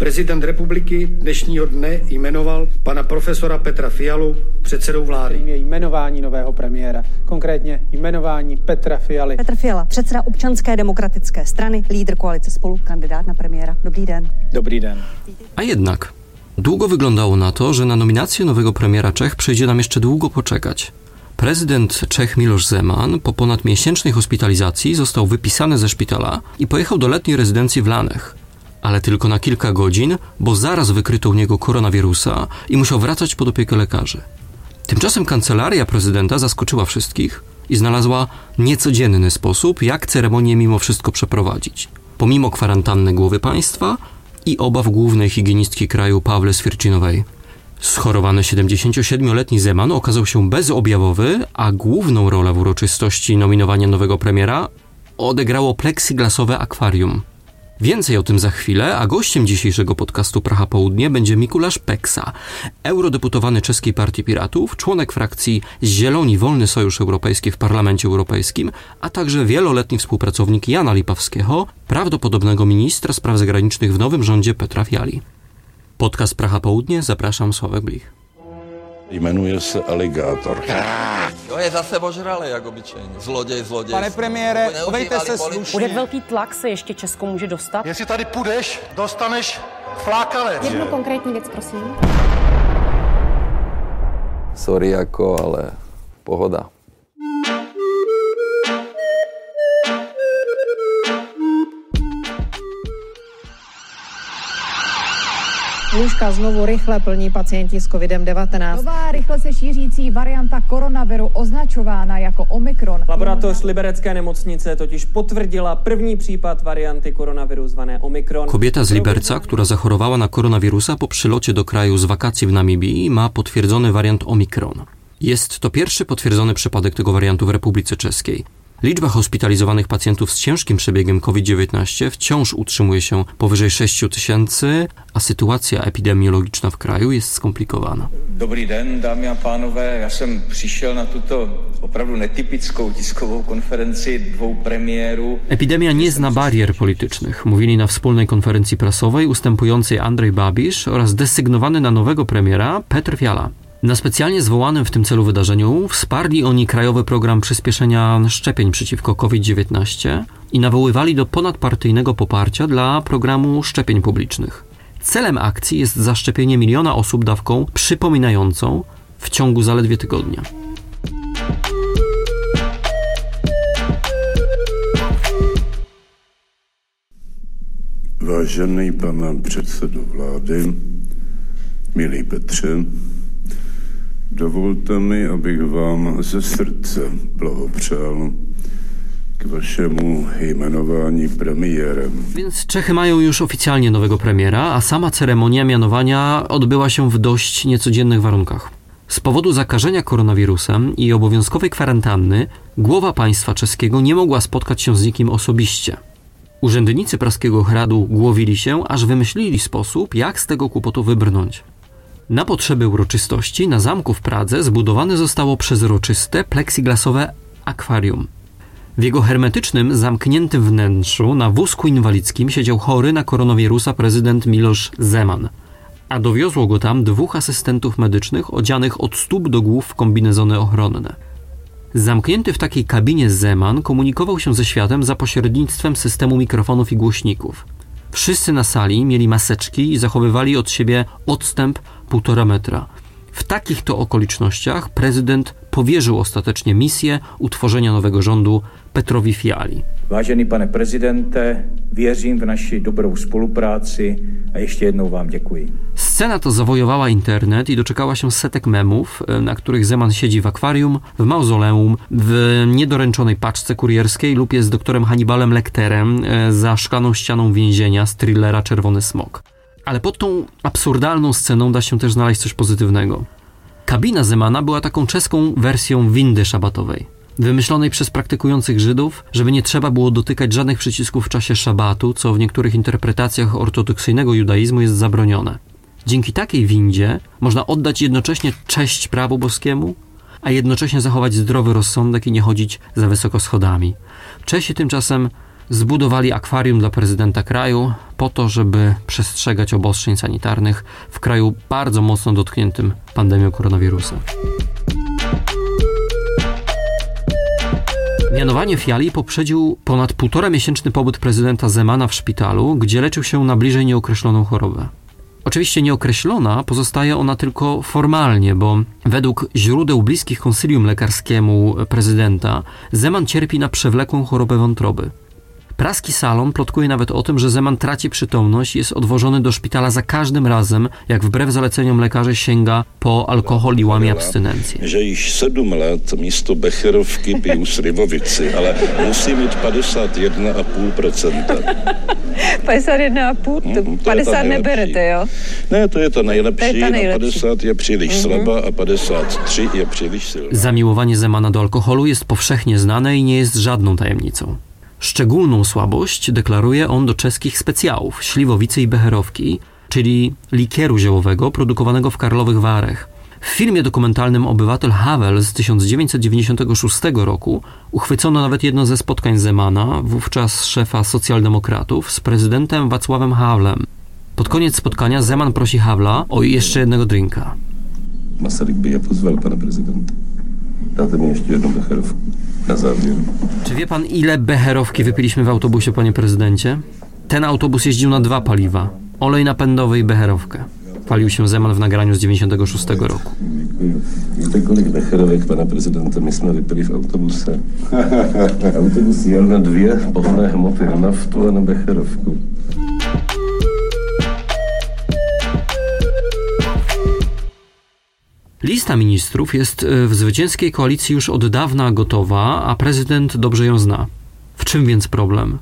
Prezident republiky dnešního dne jmenoval pana profesora Petra Fialu předsedou vlády. je jmenování nového premiéra, konkrétně jmenování Petra Fialy. Petr Fiala, předseda občanské demokratické strany, lídr koalice spolu, kandidát na premiéra. Dobrý den. Dobrý den. A jednak, długo wyglądało na to, że na nominację nowego premiera Czech przyjdzie nam jeszcze długo poczekać. Prezydent Czech Miloš Zeman po ponad miesięcznej hospitalizacji został wypisany ze szpitala i pojechał do letniej rezydencji w Lanech. Ale tylko na kilka godzin, bo zaraz wykryto u niego koronawirusa i musiał wracać pod opiekę lekarzy. Tymczasem kancelaria prezydenta zaskoczyła wszystkich i znalazła niecodzienny sposób, jak ceremonię mimo wszystko przeprowadzić. Pomimo kwarantanny głowy państwa i obaw głównej higienistki kraju Pawle Swierczynowej. Schorowany 77-letni Zeman okazał się bezobjawowy, a główną rolę w uroczystości nominowania nowego premiera odegrało plexiglasowe akwarium. Więcej o tym za chwilę, a gościem dzisiejszego podcastu Pracha Południe będzie Mikulasz Peksa, eurodeputowany czeskiej Partii Piratów, członek frakcji Zieloni Wolny Sojusz Europejski w Parlamencie Europejskim, a także wieloletni współpracownik Jana Lipawskiego, prawdopodobnego ministra spraw zagranicznych w nowym rządzie Petra Fiali. Podcast Pracha Południe, zapraszam Sławek Blich. Jmenuje se aligátor. To je zase ožralý, jak obyčejně. Zloděj, zloděj. Pane premiére, chovejte se slušně. Jak velký tlak se ještě Česko může dostat? Jestli tady půjdeš, dostaneš flákanec. Jednu konkrétní věc, prosím. Sorry jako, ale pohoda. Lůžka znovu rychle plní pacienti s COVID-19. Nová rychle se šířící varianta koronaviru označována jako Omikron. Laboratoř Liberecké nemocnice totiž potvrdila první případ varianty koronaviru zvané Omikron. Kobieta z Liberca, która zachorowała na koronawirusa po przylocie do kraju z wakacji w Namibii, ma potwierdzony wariant Omikron. Jest to pierwszy potwierdzony przypadek tego wariantu w Republice Czeskiej. Liczba hospitalizowanych pacjentów z ciężkim przebiegiem COVID-19 wciąż utrzymuje się powyżej 6 tysięcy, a sytuacja epidemiologiczna w kraju jest skomplikowana. Dobrý den, dámy a pánové. Já jsem přišel na tuto opravdu netypickou tiskovou konferenci dvou premiérů. Epidemia nie zna barier politycznych, mówili na wspólnej konferencji prasowej ustępującej Andrzej Babisz oraz desygnowany na nowego premiera Petr Fiala. Na specjalnie zwołanym w tym celu wydarzeniu wsparli oni krajowy program przyspieszenia szczepień przeciwko COVID-19 i nawoływali do ponadpartyjnego poparcia dla programu szczepień publicznych. Celem akcji jest zaszczepienie miliona osób dawką przypominającą w ciągu zaledwie tygodnia. Vážený pane předsedo vlády, milý Petře, dovolte mi, abych vám ze srdce blahopřál k waszemu jmenowani premierem. Więc Czechy mają już oficjalnie nowego premiera, a sama ceremonia mianowania odbyła się w dość niecodziennych warunkach. Z powodu zakażenia koronawirusem i obowiązkowej kwarantanny głowa państwa czeskiego nie mogła spotkać się z nikim osobiście. Urzędnicy praskiego hradu głowili się, aż wymyślili sposób, jak z tego kłopotu wybrnąć. Na potrzeby uroczystości na zamku w Pradze zbudowane zostało przezroczyste plexiglasowe akwarium. W jego hermetycznym, zamkniętym wnętrzu na wózku inwalidzkim siedział chory na koronawirusa prezydent Miloš Zeman, a dowiozło go tam dwóch asystentów medycznych odzianych od stóp do głów w kombinezony ochronne. Zamknięty w takiej kabinie Zeman komunikował się ze światem za pośrednictwem systemu mikrofonów i głośników. Wszyscy na sali mieli maseczki i zachowywali od siebie odstęp półtora metra. W takich to okolicznościach prezydent powierzył ostatecznie misję utworzenia nowego rządu Petrowi Fiali. Vážený pane prezidente, věřím v naši dobrou spolupráci a ještě jednou vám děkuji. Scena to zawojowała internet i doczekała się setek memów, e, na których Zeman siedzi w akwarium, w mauzoleum, w niedoręczonej paczce kurierskiej lub jest doktorem Hannibalem Lecterem e, za szklaną ścianą więzienia z thrillera Czerwony Smok. Ale pod tą absurdalną sceną da się też znaleźć coś pozytywnego. Kabina Zemana była taką czeską wersją windy szabatowej, wymyślonej przez praktykujących Żydów, żeby nie trzeba było dotykać żadnych przycisków w czasie szabatu, co w niektórych interpretacjach ortodoksyjnego judaizmu jest zabronione. Dzięki takiej windzie można oddać jednocześnie cześć prawu boskiemu, a jednocześnie zachować zdrowy rozsądek i nie chodzić za wysoko schodami. Czesi tymczasem zbudowali akwarium dla prezydenta kraju, po to, żeby przestrzegać obostrzeń sanitarnych w kraju bardzo mocno dotkniętym pandemią koronawirusa. Mianowanie Fiali poprzedził ponad półtora miesięczny pobyt prezydenta Zemana w szpitalu, gdzie leczył się na bliżej nieokreśloną chorobę. Oczywiście nieokreślona pozostaje ona tylko formalnie, bo według źródeł bliskich konsylium lekarskiemu prezydenta Zeman cierpi na przewlekłą chorobę wątroby. Praski salon plotkuje nawet o tym, że Zeman traci przytomność i jest odwożony do szpitala za każdym razem, jak wbrew zaleceniom lekarzy sięga po alkohol i łamie abstynencję. Że już 7 lat místo becherowki pił slivovici, ale musí mít 51,5%. 51,5? Mm, 50 neberete, jo? Ne, to je to nejlepší, to je ta nejlepší. 50 je příliš mm -hmm. slabá a 53 je příliš silná. Zamiłowanie Zemana do alkoholu jest powszechnie znane i nie jest żadną tajemnicą. Szczególną słabość deklaruje on do czeskich specjałów, śliwowicy i becherowki, czyli likieru ziołowego produkowanego w Karlowych Warech. W filmie dokumentalnym Obywatel Havel z 1996 roku uchwycono nawet jedno ze spotkań Zemana, wówczas szefa socjaldemokratów, z prezydentem Wacławem Hawlem. Pod koniec spotkania Zeman prosi Hawla o jeszcze jednego drinka. Masaryk by ja pozwal pana prezydenta. Mi jeszcze jedną becherowkę na zawier. Czy wie pan, ile becherowki wypiliśmy w autobusie, panie prezydencie? Ten autobus jeździł na dwa paliwa. Olej napędowy i becherowkę. Chwalił się Zeman w nagraniu z 96 roku. Wiecie, kolik becherowek pana prezydenta myśmy wypili w autobusie? Autobus jel na dwie pohonné hmoty, na naftu a na becherowku. Lista ministrów jest e, w zwycięskiej koalicji już od dawna gotowa, a prezydent dobrze ją zna. W czym więc problem?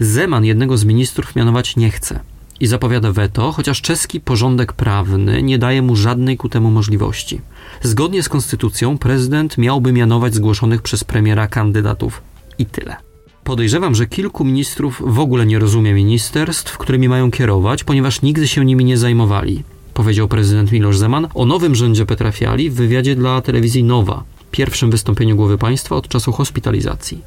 Zeman jednego z ministrów mianować nie chce i zapowiada weto, chociaż czeski porządek prawny nie daje mu żadnej ku temu możliwości. Zgodnie z konstytucją prezydent miałby mianować zgłoszonych przez premiera kandydatów i tyle. Podejrzewam, że kilku ministrów w ogóle nie rozumie ministerstw, którymi mają kierować, ponieważ nigdy się nimi nie zajmowali powiedział prezydent Miloš Zeman o nowym rządzie Petra Fiali w wywiadzie dla telewizji Nowa, pierwszym wystąpieniu głowy państwa od czasu hospitalizacji.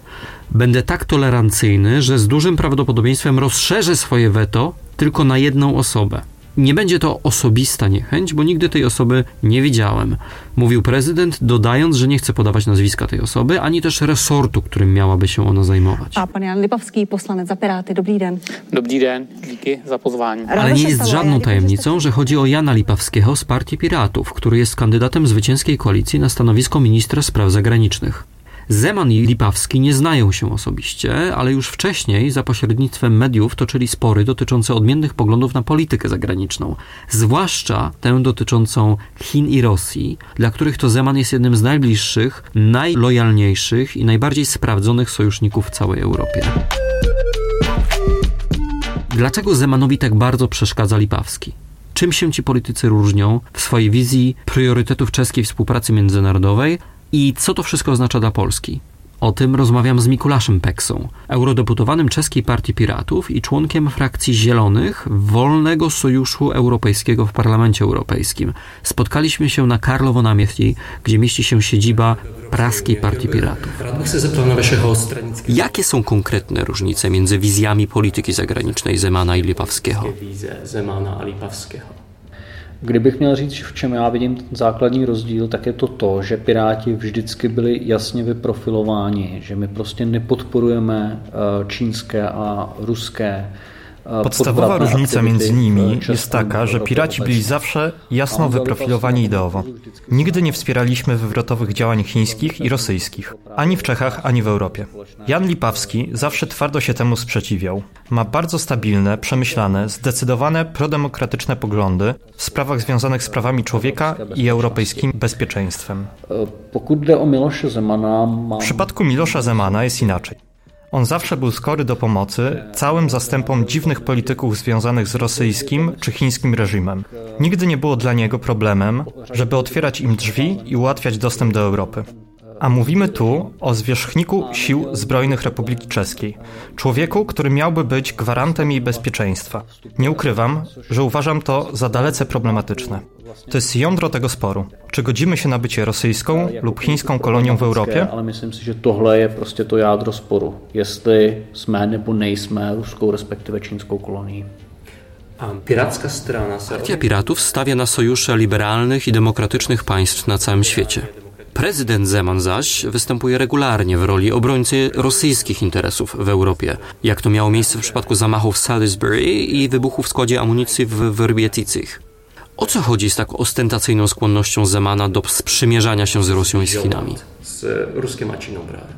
Będę tak tolerancyjny, że z dużym prawdopodobieństwem rozszerzę swoje weto tylko na jedną osobę. Nie będzie to osobista niechęć, bo nigdy tej osoby nie widziałem, mówił prezydent, dodając, że nie chce podawać nazwiska tej osoby, ani też resortu, którym miałaby się ona zajmować. A pan Jan Lipavský, poslanec za Piráty, dobrý den. Dobrý den, díky za pozvání. Ale nie jest żadną tajemnicą, że chodzi o Jana Lipawskiego z Partii Piratów, który jest kandydatem zwycięskiej koalicji na stanowisko ministra spraw zagranicznych. Zeman i Lipawski nie znają się osobiście, ale już wcześniej za pośrednictwem mediów toczyli spory dotyczące odmiennych poglądów na politykę zagraniczną, zwłaszcza tę dotyczącą Chin i Rosji, dla których to Zeman jest jednym z najbliższych, najlojalniejszych i najbardziej sprawdzonych sojuszników w całej Europie. Dlaczego Zemanowi tak bardzo przeszkadza Lipawski? Czym się ci politycy różnią w swojej wizji priorytetów czeskiej współpracy międzynarodowej, i co to wszystko oznacza dla Polski? O tym rozmawiam z Mikulaszem Peksą, eurodeputowanym czeskiej Partii Piratów i członkiem frakcji Zielonych Wolnego Sojuszu Europejskiego w Parlamencie Europejskim. Spotkaliśmy się na Karlowo na Mieści, gdzie mieści się siedziba praskiej Partii Piratów. Jakie są konkretne różnice między wizjami polityki zagranicznej Zemana i Lipawskiego? Kdybych měl říct, v čem já vidím ten základní rozdíl, tak je to to, že Piráti vždycky byli jasně vyprofilováni, že my prostě nepodporujeme čínské a ruské Podstawowa różnica między nimi jest taka, że piraci byli zawsze jasno wyprofilowani ideowo. Nigdy nie wspieraliśmy wywrotowych działań chińskich i rosyjskich, ani w Czechach, ani w Europie. Jan Lipawski zawsze twardo się temu sprzeciwiał. Ma bardzo stabilne, przemyślane, zdecydowane prodemokratyczne poglądy w sprawach związanych z prawami człowieka i europejskim bezpieczeństwem. W przypadku Milosza Zemana jest inaczej. On zawsze był skory do pomocy całym zastępom dziwnych polityków związanych z rosyjskim czy chińskim reżimem. Nigdy nie było dla niego problemem, żeby otwierać im drzwi i ułatwiać dostęp do Europy. A mówimy tu o zwierzchniku Sił Zbrojnych Republiki Czeskiej. Człowieku, który miałby być gwarantem jej bezpieczeństwa. Nie ukrywam, że uważam to za dalece problematyczne. To jest jądro tego sporu. Czy godzimy się na bycie rosyjską lub chińską kolonią w Europie? Ale myslím si, že tohle je prostě to jádro sporu. Jestli jsme nebo nejsme ruskou, respektive čínskou kolonií. Piracka strona... Partia Piratów stawia na sojusze liberalnych i demokratycznych państw na całym świecie. Prezydent Zeman zaś występuje regularnie w roli obrońcy rosyjskich interesów w Europie, jak to miało miejsce w przypadku zamachów w Salisbury i wybuchu w składzie amunicji w Wyrbieticich. O co chodzi z tak ostentacyjną skłonnością Zemana do sprzymierzania się z Rosją i z Chinami? Z ruskiem mačinou právě.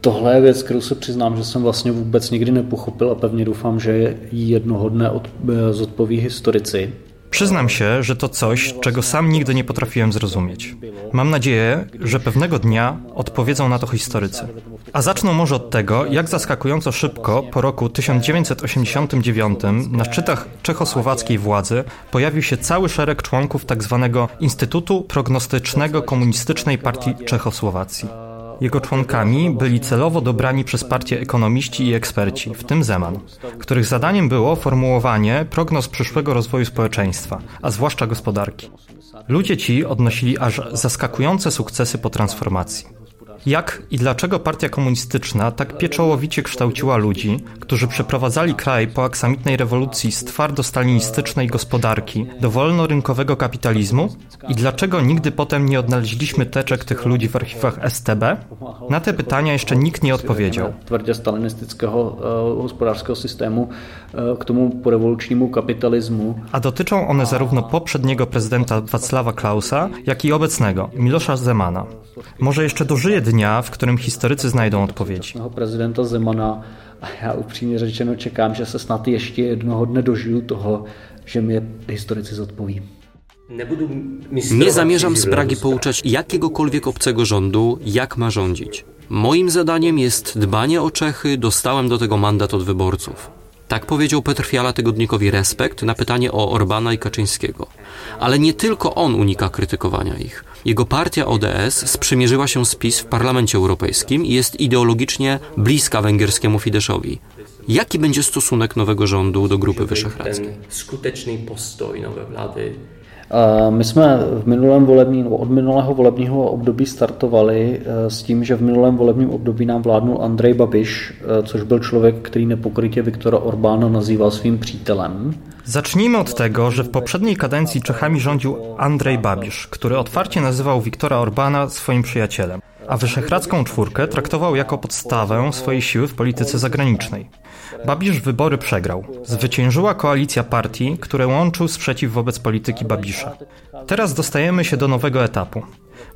Tohle je věc, kterou se přiznám, že jsem vlastně vůbec nikdy nepochopil a pevně doufám, že ji jednoho dne od, zodpoví historici. Przyznam się, że to coś, czego sam nigdy nie potrafiłem zrozumieć. Mam nadzieję, że pewnego dnia odpowiedzą na to historycy. A zaczną może od tego, jak zaskakująco szybko po roku 1989 na szczytach czechosłowackiej władzy pojawił się cały szereg członków tzw. Tak Instytutu Prognostycznego Komunistycznej Partii Czechosłowacji. Jego członkami byli celowo dobrani przez partię ekonomiści i eksperci, w tym Zeman, których zadaniem było formułowanie prognoz przyszłego rozwoju społeczeństwa, a zwłaszcza gospodarki. Ludzie ci odnosili aż zaskakujące sukcesy po transformacji. Jak i dlaczego partia komunistyczna tak pieczołowicie kształciła ludzi, którzy przeprowadzali kraj po aksamitnej rewolucji z twardo-stalinistycznej gospodarki do wolnorynkowego kapitalizmu? I dlaczego nigdy potem nie odnaleźliśmy teczek tych ludzi w archiwach STB? Na te pytania jeszcze nikt nie odpowiedział. Twardě stalinistického gospodarskiego systemu k tomu porewolučnímu kapitalizmu. A dotyczą one zarówno poprzedniego prezydenta Wacława Klausa, jak i obecnego, Milosza Zemana. Może jeszcze dożyje dnia, w którym historycy znajdą odpowiedzi. Prezydenta Zemana a já upřímně řečeno čekám, že se snad ještě jednoho dne dožiju toho, že mi historycy zodpoví. Nie zamierzam z Pragi pouczać jakiegokolwiek obcego rządu, jak ma rządzić. Moim zadaniem jest dbanie o Czechy, dostałem do tego mandat od wyborców. Tak powiedział Petr Fiala tygodnikowi Respekt na pytanie o Orbana i Kaczyńskiego. Ale nie tylko on unika krytykowania ich. Jego partia ODS sprzymierzyła się z PiS w Parlamencie Europejskim i jest ideologicznie bliska węgierskiemu Fideszowi. Jaki będzie stosunek nowego rządu do Grupy Wyszehradzkiej? Skuteczny postoj nowej władzy my jsme v minulém volebním, nebo od minulého volebního období startovali s tím, že v minulém volebním období nám vládnul Andrej Babiš, což byl člověk, který nepokrytě Viktora Orbána nazýval svým přítelem. Zacznijmy od tego, że w poprzedniej kadencji Czechami rządził Andrzej Babisz, który otwarcie nazywał Viktora Orbana swoim przyjacielem, a Wyszehradzką Czwórkę traktował jako podstawę swojej siły w polityce zagranicznej. Babisz wybory przegrał. Zwyciężyła koalicja partii, które łączył sprzeciw wobec polityki Babisza. Teraz dostajemy się do nowego etapu.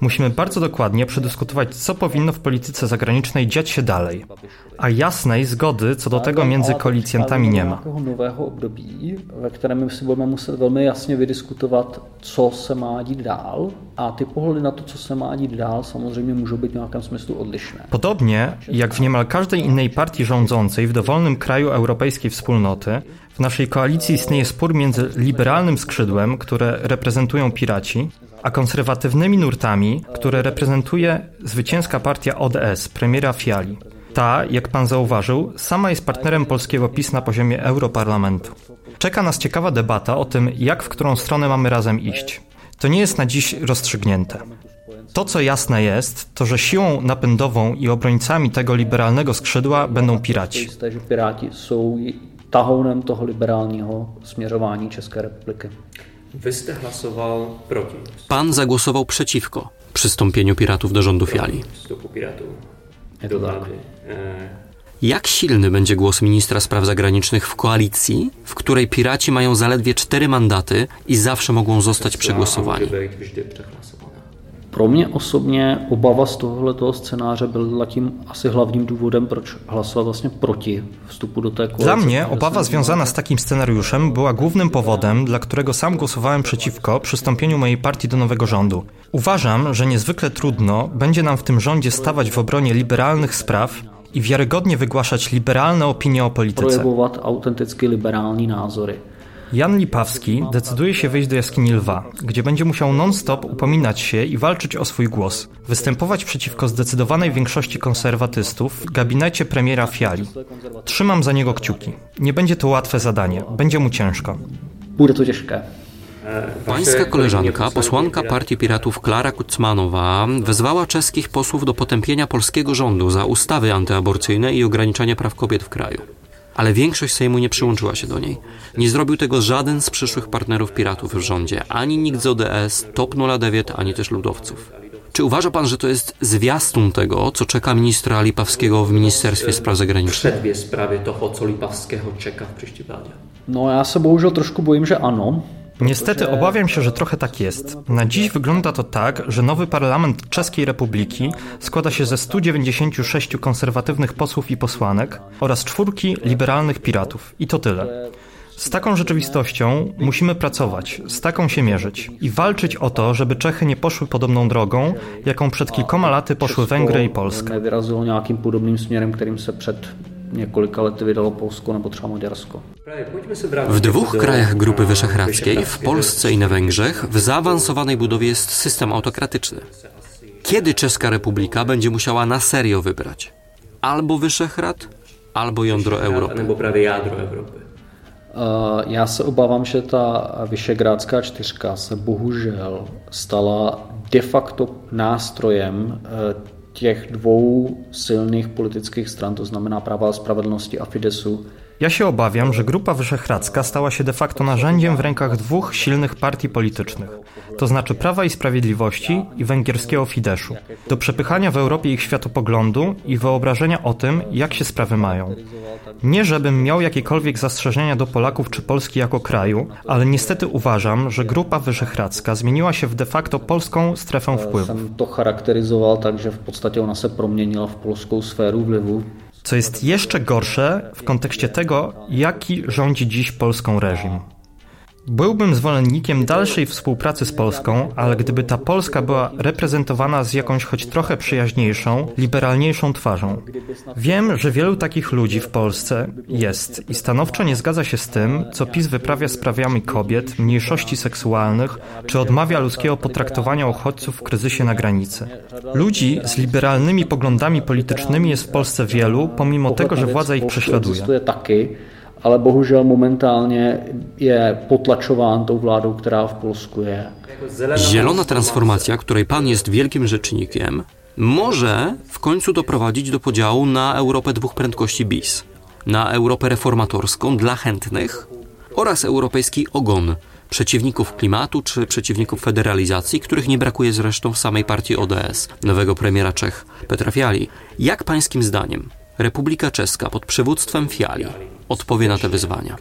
Musimy bardzo dokładnie przedyskutować, co powinno w polityce zagranicznej dziać się dalej. A jasnej zgody co do tego między koalicjantami nie ma. nowego období, ve kterém si budeme muset co se má dít dál a ty pohledy na to, co se má dít dál, samozřejmě můžou být v nějakém smyslu odlišné. Podobnie jak w niemal każdej innej partii rządzącej w dowolnym kraju europejskiej wspólnoty, w naszej koalicji istnieje spór między liberalnym skrzydłem, które reprezentują piraci, a konserwatywnymi nurtami, które reprezentuje zwycięska partia ODS, premiera Fiali. Ta, jak pan zauważył, sama jest partnerem polskiego PiS na poziomie Europarlamentu. Czeka nas ciekawa debata o tym, jak w którą stronę mamy razem iść. To nie jest na dziś rozstrzygnięte. To, co jasne jest, to, że siłą napędową i obrońcami tego liberalnego skrzydła będą piraci. Piráti są České republiky. Wy jste hlasował proti. Pan zagłosował przeciwko przystąpieniu piratów do rządu Fiali. Vstupu piratů do vlády. Jak silny będzie głos ministra spraw zagranicznych w koalicji, w której piraci mają zaledwie cztery mandaty i zawsze mogą zostać przegłosowani? Pro mě osobně obava z tohoto scénáře byla tím asi hlavním důvodem, proč hlasovat vlastně proti vstupu do té koalice. Dla mnie obawa związana z takim scenariuszem była głównym powodem, dla którego sam głosowałem przeciwko przystąpieniu mojej partii do nowego rządu. Uważam, że niezwykle trudno będzie nam w tym rządzie stawać w obronie liberalnych spraw i wiarygodnie wygłaszać liberalne opinie o polityce. Projevovat autenticky liberální názory. Jan Lipawski decyduje się wejść do jaskini lwa, gdzie będzie musiał non-stop upominać się i walczyć o swój głos. Występować przeciwko zdecydowanej większości konserwatystów w gabinecie premiera Fiali. Trzymam za niego kciuki. Nie będzie to łatwe zadanie, będzie mu ciężko. Bude to ciężkie. Pańska koleżanka, posłanka Partii Piratów Klara Kucmanowa, wezwała czeskich posłów do potępienia polskiego rządu za ustawy antyaborcyjne i ograniczanie praw kobiet w kraju. Ale większość Sejmu nie przyłączyła się do niej. Nie zrobił tego żaden z przyszłych partnerów piratów w rządzie, ani nikt z ODS, Top 09, ani też ludowców. Czy uważa pan, że to jest zwiastun tego, co czeka ministra Lipawskiego w Ministerstwie Spraw Zagranicznych? Przedwie sprawie toho, co Lipawskiego czeka w vládě. No ja się bohužel trošku bojím, że ano. Niestety obawiam się, że trochę tak jest. Na dziś wygląda to tak, że nowy parlament Czeskiej Republiki składa się ze 196 konserwatywnych posłów i posłanek oraz czwórki liberalnych piratów. I to tyle. Z taką rzeczywistością musimy pracować, z taką się mierzyć i walczyć o to, żeby Czechy nie poszły podobną drogą, jaką przed kilkoma laty poszły Węgry i Polska. Nevyrazilo nějakým podobným směrem, kterým se před několika lety vydalo Polsko nebo třeba Maďarsko. W dwóch krajach Grupy Wyszehradzkiej, w Polsce i na Węgrzech, w zaawansowanej budowie jest system autokratyczny. Kiedy Czeska Republika będzie musiała na serio wybrać? Albo Wyszehrad, albo jądro Europy. Nebo právě jádro Evropy. Uh, Já se obávám, že ta Vyšegrádská čtyřka se bohužel stala de facto nástrojem uh, těch dvou silných politických stran, to znamená Prawa a Spravedlnosti a Fidesu, Ja się obawiam, że Grupa Wyszehradzka stała się de facto narzędziem w rękach dwóch silnych partii politycznych, to znaczy Prawa i Sprawiedliwości i węgierskiego Fideszu, do przepychania w Europie ich światopoglądu i wyobrażenia o tym, jak się sprawy mają. Nie żebym miał jakiekolwiek zastrzeżenia do Polaków czy Polski jako kraju, ale niestety uważam, że Grupa Wyszehradzka zmieniła się w de facto polską strefę wpływów. To charakterizoval tak, že v podstatě ona se proměnila v polskou sféru vlivu. Co jest jeszcze gorsze w kontekście tego, jaki rządzi dziś Polską reżim. Byłbym zwolennikiem dalszej współpracy z Polską, ale gdyby ta Polska była reprezentowana z jakąś choć trochę przyjaźniejszą, liberalniejszą twarzą. Wiem, że wielu takich ludzi w Polsce jest i stanowczo nie zgadza się z tym, co PiS wyprawia z prawami kobiet, mniejszości seksualnych, czy odmawia ludzkiego potraktowania uchodźców w kryzysie na granicy. Ludzi z liberalnymi poglądami politycznymi jest w Polsce wielu, pomimo tego, że władza ich prześladuje. Ale bohužel momentálně je potlačován tou vládou, která v Polsku je. Zielona transformacja, której pan jest wielkim rzecznikiem, może w końcu doprowadzić do podziału na Europę dwóch prędkości bis, na Europę reformatorską dla chętnych oraz europejski ogon przeciwników klimatu czy przeciwników federalizacji, których nie brakuje zresztą w samej partii ODS, nowego premiera Czech Petra Fiali. Jak pańskim zdaniem Republika Czeska pod przywództwem Fiali odpowie na te wyzwania?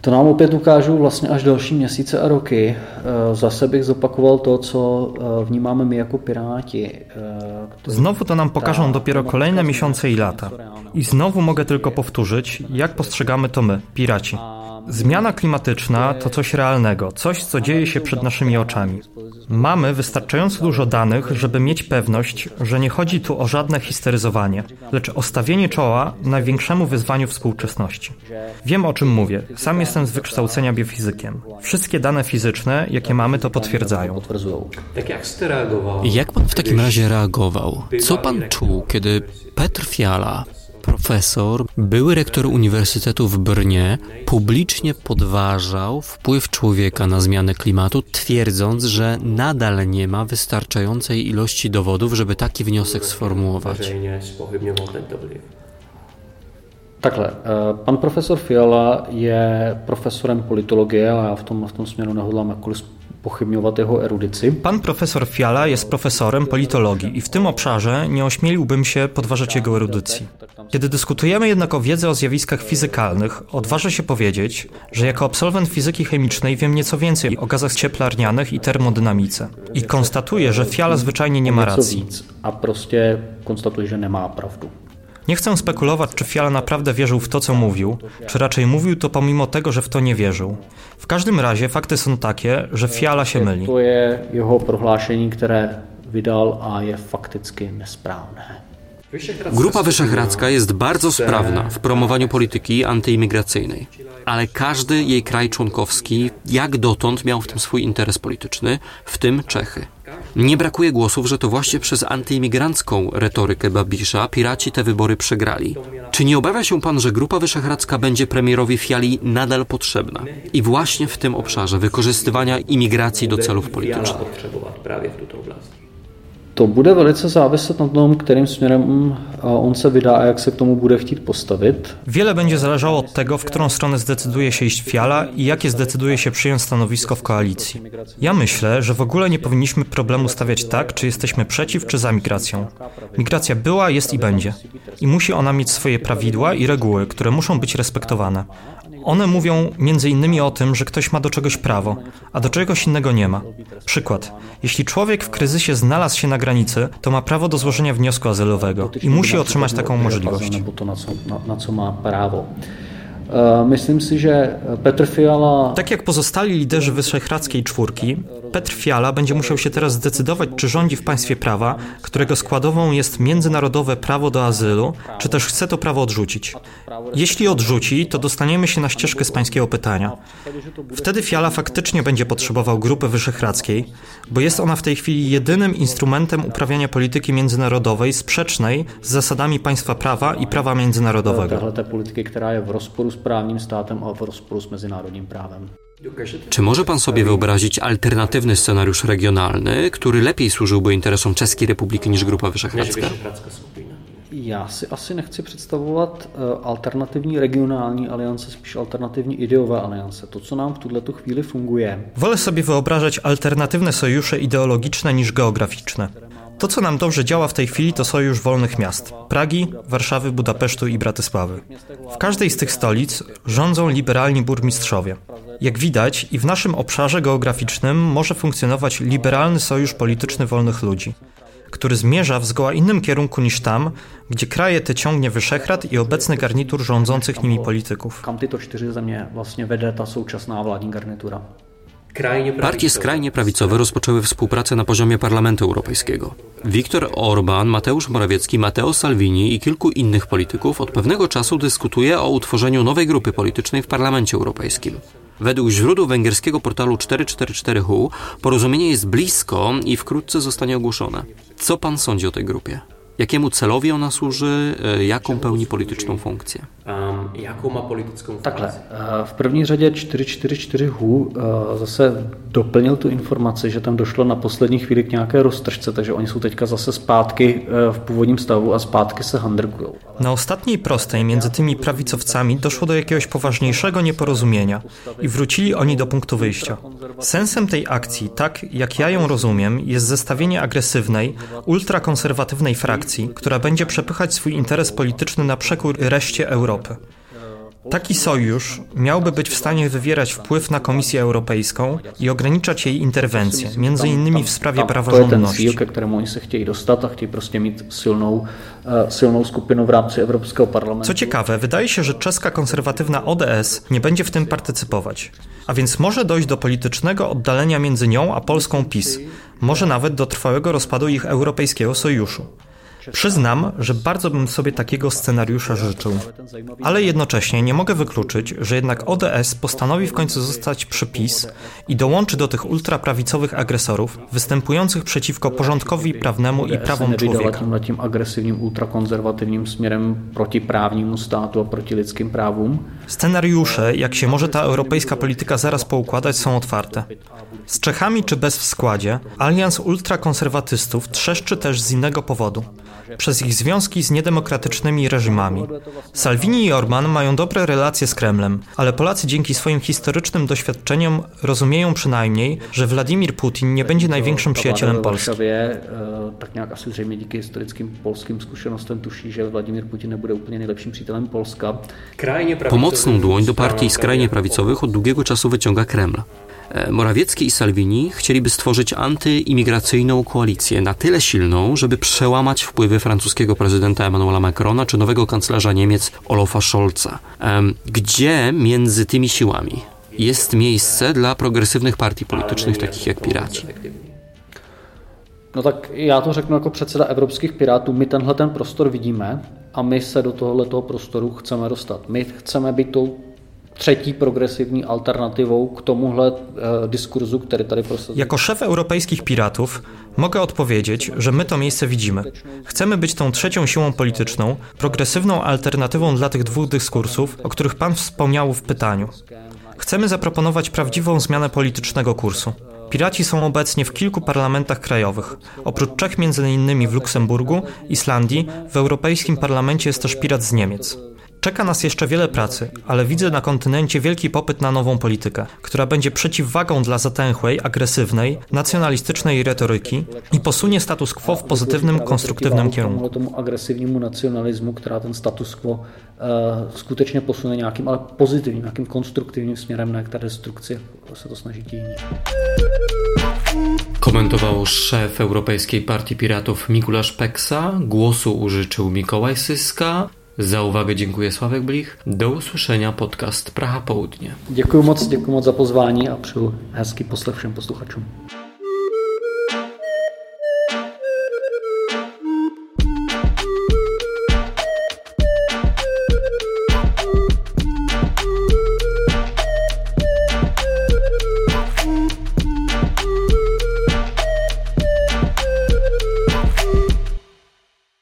To nám opět ukážou vlastně až další měsíce a roky. Eh, Zase bych zopakoval to, co eh, vnímáme my jako Piráti. eh, Znowu to nam pokażą dopiero kolejne miesiące i lata. I znowu mogę tylko powtórzyć, jak postrzegamy to my, piraci. Zmiana klimatyczna to coś realnego, coś, co dzieje się przed naszymi oczami. Mamy wystarczająco dużo danych, żeby mieć pewność, że nie chodzi tu o żadne histeryzowanie, lecz o stawienie czoła największemu wyzwaniu współczesności. Wiem o czym mówię, sam jestem z wykształcenia biofizykiem. Wszystkie dane fizyczne, jakie mamy, to potwierdzają. Tak jak pan w takim razie reagował? Co pan czuł, kiedy Petr Fiala, profesor, były rektor Uniwersytetu w Brnie, publicznie podważał wpływ człowieka na zmianę klimatu, twierdząc, że nadal nie ma wystarczającej ilości dowodów, żeby taki wniosek sformułować? Takhle, eh, pan profesor Fiala je profesorem politologie a já v tom, v tom směru nehodlám jakkoliv pochybňovat jeho erudici. Pan profesor Fiala jest profesorem politologii i w tym obszarze nie ośmieliłbym się podważać jego erudycji. Kiedy dyskutujemy jednak o wiedzy o zjawiskach fizykalnych, odważę się powiedzieć, że jako absolwent fizyki chemicznej wiem nieco więcej o gazach cieplarnianych i termodynamice. I konstatuję, że Fiala zwyczajnie nie ma racji. a prostě konstatuji, že nemá pravdu. Nie chcę spekulować, czy Fiala naprawdę wierzył w to, co mówił, czy raczej mówił to pomimo tego, że w to nie wierzył. W każdym razie fakty są takie, że Fiala się myli. To je jeho prohlášení, které vydal a je fakticky nesprávné. Grupa Wyszehradzka jest bardzo sprawna w promowaniu polityki antyimigracyjnej, ale każdy jej kraj członkowski jak dotąd miał w tym swój interes polityczny, w tym Czechy. Nie brakuje głosów, że to właśnie przez antyimigrancką retorykę Babisza piraci te wybory przegrali. Czy nie obawia się pan, że Grupa Wyszehradzka będzie premierowi Fiali nadal potrzebna? I właśnie w tym obszarze wykorzystywania imigracji do celów politycznych. To bude velice záviset na tom, kterým směrem on se vydá a jak se k tomu bude chtít postavit. Wiele będzie zależało od tego, w którą stronę zdecyduje się iść Fiala i jakie zdecyduje się przyjąć stanowisko w koalicji. Ja myślę, że w ogóle nie powinniśmy problemu stawiać tak, czy jesteśmy przeciw, czy za migracją. Migracja była, jest i będzie. I musi ona mieć swoje prawidła i reguły, które muszą być respektowane. One mówią między innymi o tym, że ktoś ma do czegoś prawo, a do czegoś innego nie ma. Przykład. Jeśli człowiek w kryzysie znalazł się na granicy, to ma prawo do złożenia wniosku azylowego i musi otrzymać taką możliwość. Na co, ma prawo. Myslím si, že Petr Fiala... Tak jak pozostali liderzy Wyszehradzkiej Czwórki, Petr Fiala będzie musiał się teraz zdecydować, czy rządzi w państwie prawa, którego składową jest międzynarodowe prawo do azylu, czy też chce to prawo odrzucić. Jeśli odrzuci, to dostaniemy się na ścieżkę z pańskiego pytania. Wtedy Fiala faktycznie będzie potrzebował Grupy Wyszehradzkiej, bo jest ona w tej chwili jedynym instrumentem uprawiania polityki międzynarodowej sprzecznej z zasadami państwa prawa i prawa międzynarodowego. Te polityki, która jest w rozporu z prawnym statem a w rozporu z międzynarodowym prawem. Czy może pan sobie wyobrazić alternatywny scenariusz regionalny, który lepiej służyłby interesom Czeskiej Republiki niż Grupa Wyszehradzka? Já si asi nechci představovat alternativní regionální aliance, spíš alternativní ideové aliance. To, co nám v tuto chvíli funguje. Wolę sobie wyobrażać alternatywne sojusze ideologiczne niż geograficzne. To, co nam dobrze działa w tej chwili, to sojusz wolnych miast Pragi, Warszawy, Budapesztu i Bratysławy. W każdej z tych stolic rządzą liberalni burmistrzowie. Jak widać, i w naszym obszarze geograficznym może funkcjonować liberalny sojusz polityczny wolnych ludzi, który zmierza w zgoła innym kierunku niż tam, gdzie kraje te ciągnie Wyszehrad i obecny garnitur rządzących nimi polityków. Kam tyto cztery země vlastně vede ta současná vládní garnitura? Partie skrajnie prawicowe rozpoczęły współpracę na poziomie Parlamentu Europejskiego. Viktor Orban, Mateusz Morawiecki, Matteo Salvini i kilku innych polityków od pewnego czasu dyskutuje o utworzeniu nowej grupy politycznej w Parlamencie Europejskim. Według źródeł węgierskiego portalu 444hu porozumienie jest blisko i wkrótce zostanie ogłoszone. Co pan sądzi o tej grupie? Jakiemu celowi ona służy? Jaką pełni polityczną funkcję? Jaką ma politickou funkci? Takhle, v první řadě 444HU zase doplnil tu informaci, že tam došlo na poslední chvíli k nějaké roztržce, takže oni jsou teďka zase zpátky v původním stavu a zpátky se handrkují. Na ostatniej prostej między tymi prawicowcami doszło do jakiegoś poważniejszego nieporozumienia i wrócili oni do punktu wyjścia. Sensem tej akcji, tak jak ja ją rozumiem, jest zestawienie agresywnej, ultrakonserwatywnej frakcji, która będzie przepychać swój interes polityczny na przekór reszcie Europy. Taki sojusz miałby być w stanie wywierać wpływ na Komisję Europejską i ograniczać jej interwencje, między innymi w sprawie praworządności. Co ciekawe, wydaje się, że czeska konserwatywna ODS nie będzie w tym partycypować. A więc może dojść do politycznego oddalenia między nią a Polską PiS, może nawet do trwałego rozpadu ich europejskiego sojuszu. Przyznam, że bardzo bym sobie takiego scenariusza życzył. Ale jednocześnie nie mogę wykluczyć, że jednak ODS postanowi w końcu zostać przy PiS i dołączy do tych ultraprawicowych agresorów występujących przeciwko porządkowi prawnemu i prawom człowieka. Tím agresywnym, ultrakonzerwatywnym směrem proti právnímu státu a proti lidským právům. Scenariusze, jak się może ta europejska polityka zaraz poukładać, są otwarte. Z Czechami czy bez w składzie, alians ultrakonserwatystów trzeszczy też z innego powodu przez ich związki z niedemokratycznymi reżimami. Salvini i Orban mają dobre relacje z Kremlem, ale Polacy dzięki swoim historycznym doświadczeniom rozumieją przynajmniej, że Władimir Putin nie będzie największym przyjacielem Polski. Tak nějak asi zřejmě díky historickým polským zkušenostem tuší, že Vladimír Putin nebude úplně nejlepším přítelem Polska. Pomocną dłoń do partii skrajnie prawicowych od długiego czasu wyciąga Kreml. Morawiecki i Salvini chcieliby stworzyć antyimigracyjną koalicję na tyle silną, żeby przełamać wpływy francuskiego prezydenta Emmanuela Macrona czy nowego kanclerza Niemiec Olafa Scholza. Gdzie między tymi siłami jest miejsce dla progresywnych partii politycznych takich jak Piraci? No tak já to řeknu jako předseda Evropských pirátů. My tenhle ten prostor vidíme a my se do tohoto prostoru chceme dostat. My chceme být tou třetí progresivní k tomuhle e, który tady. Jako szef europejskich piratów mogę odpowiedzieć, że my to miejsce widzimy. Chcemy być tą trzecią siłą polityczną, progresywną alternatywą dla tych dwóch dyskursów, o których pan wspomniał w pytaniu. Chcemy zaproponować prawdziwą zmianę politycznego kursu. Piraci są obecnie w kilku parlamentach krajowych. Oprócz Czech m.in. w Luksemburgu, Islandii, w Europejskim Parlamencie jest też pirat z Niemiec. Czeka nas jeszcze wiele pracy, ale widzę na kontynencie wielki popyt na nową politykę, która będzie przeciwwagą dla zatęchłej, agresywnej, nacjonalistycznej retoryki i posunie status quo w pozytywnym, konstruktywnym kierunku. Tomu agresywnemu nacjonalizmu, która ten status quo e, skutečně posune nějakým, ale pozitivním, nějakým konstruktywnym směrem, na jak ta destrukce se to snaží. Komentował szef Europejskiej Partii Piratów Mikulasz Peksa, głosu użyczył Mikołaj Syska, za uwagę dziękuję Sławek Blich. Do usłyszenia podcast Praha Południe. Děkuji moc, děkuji moc za pozvání a poslech všem posluchačům.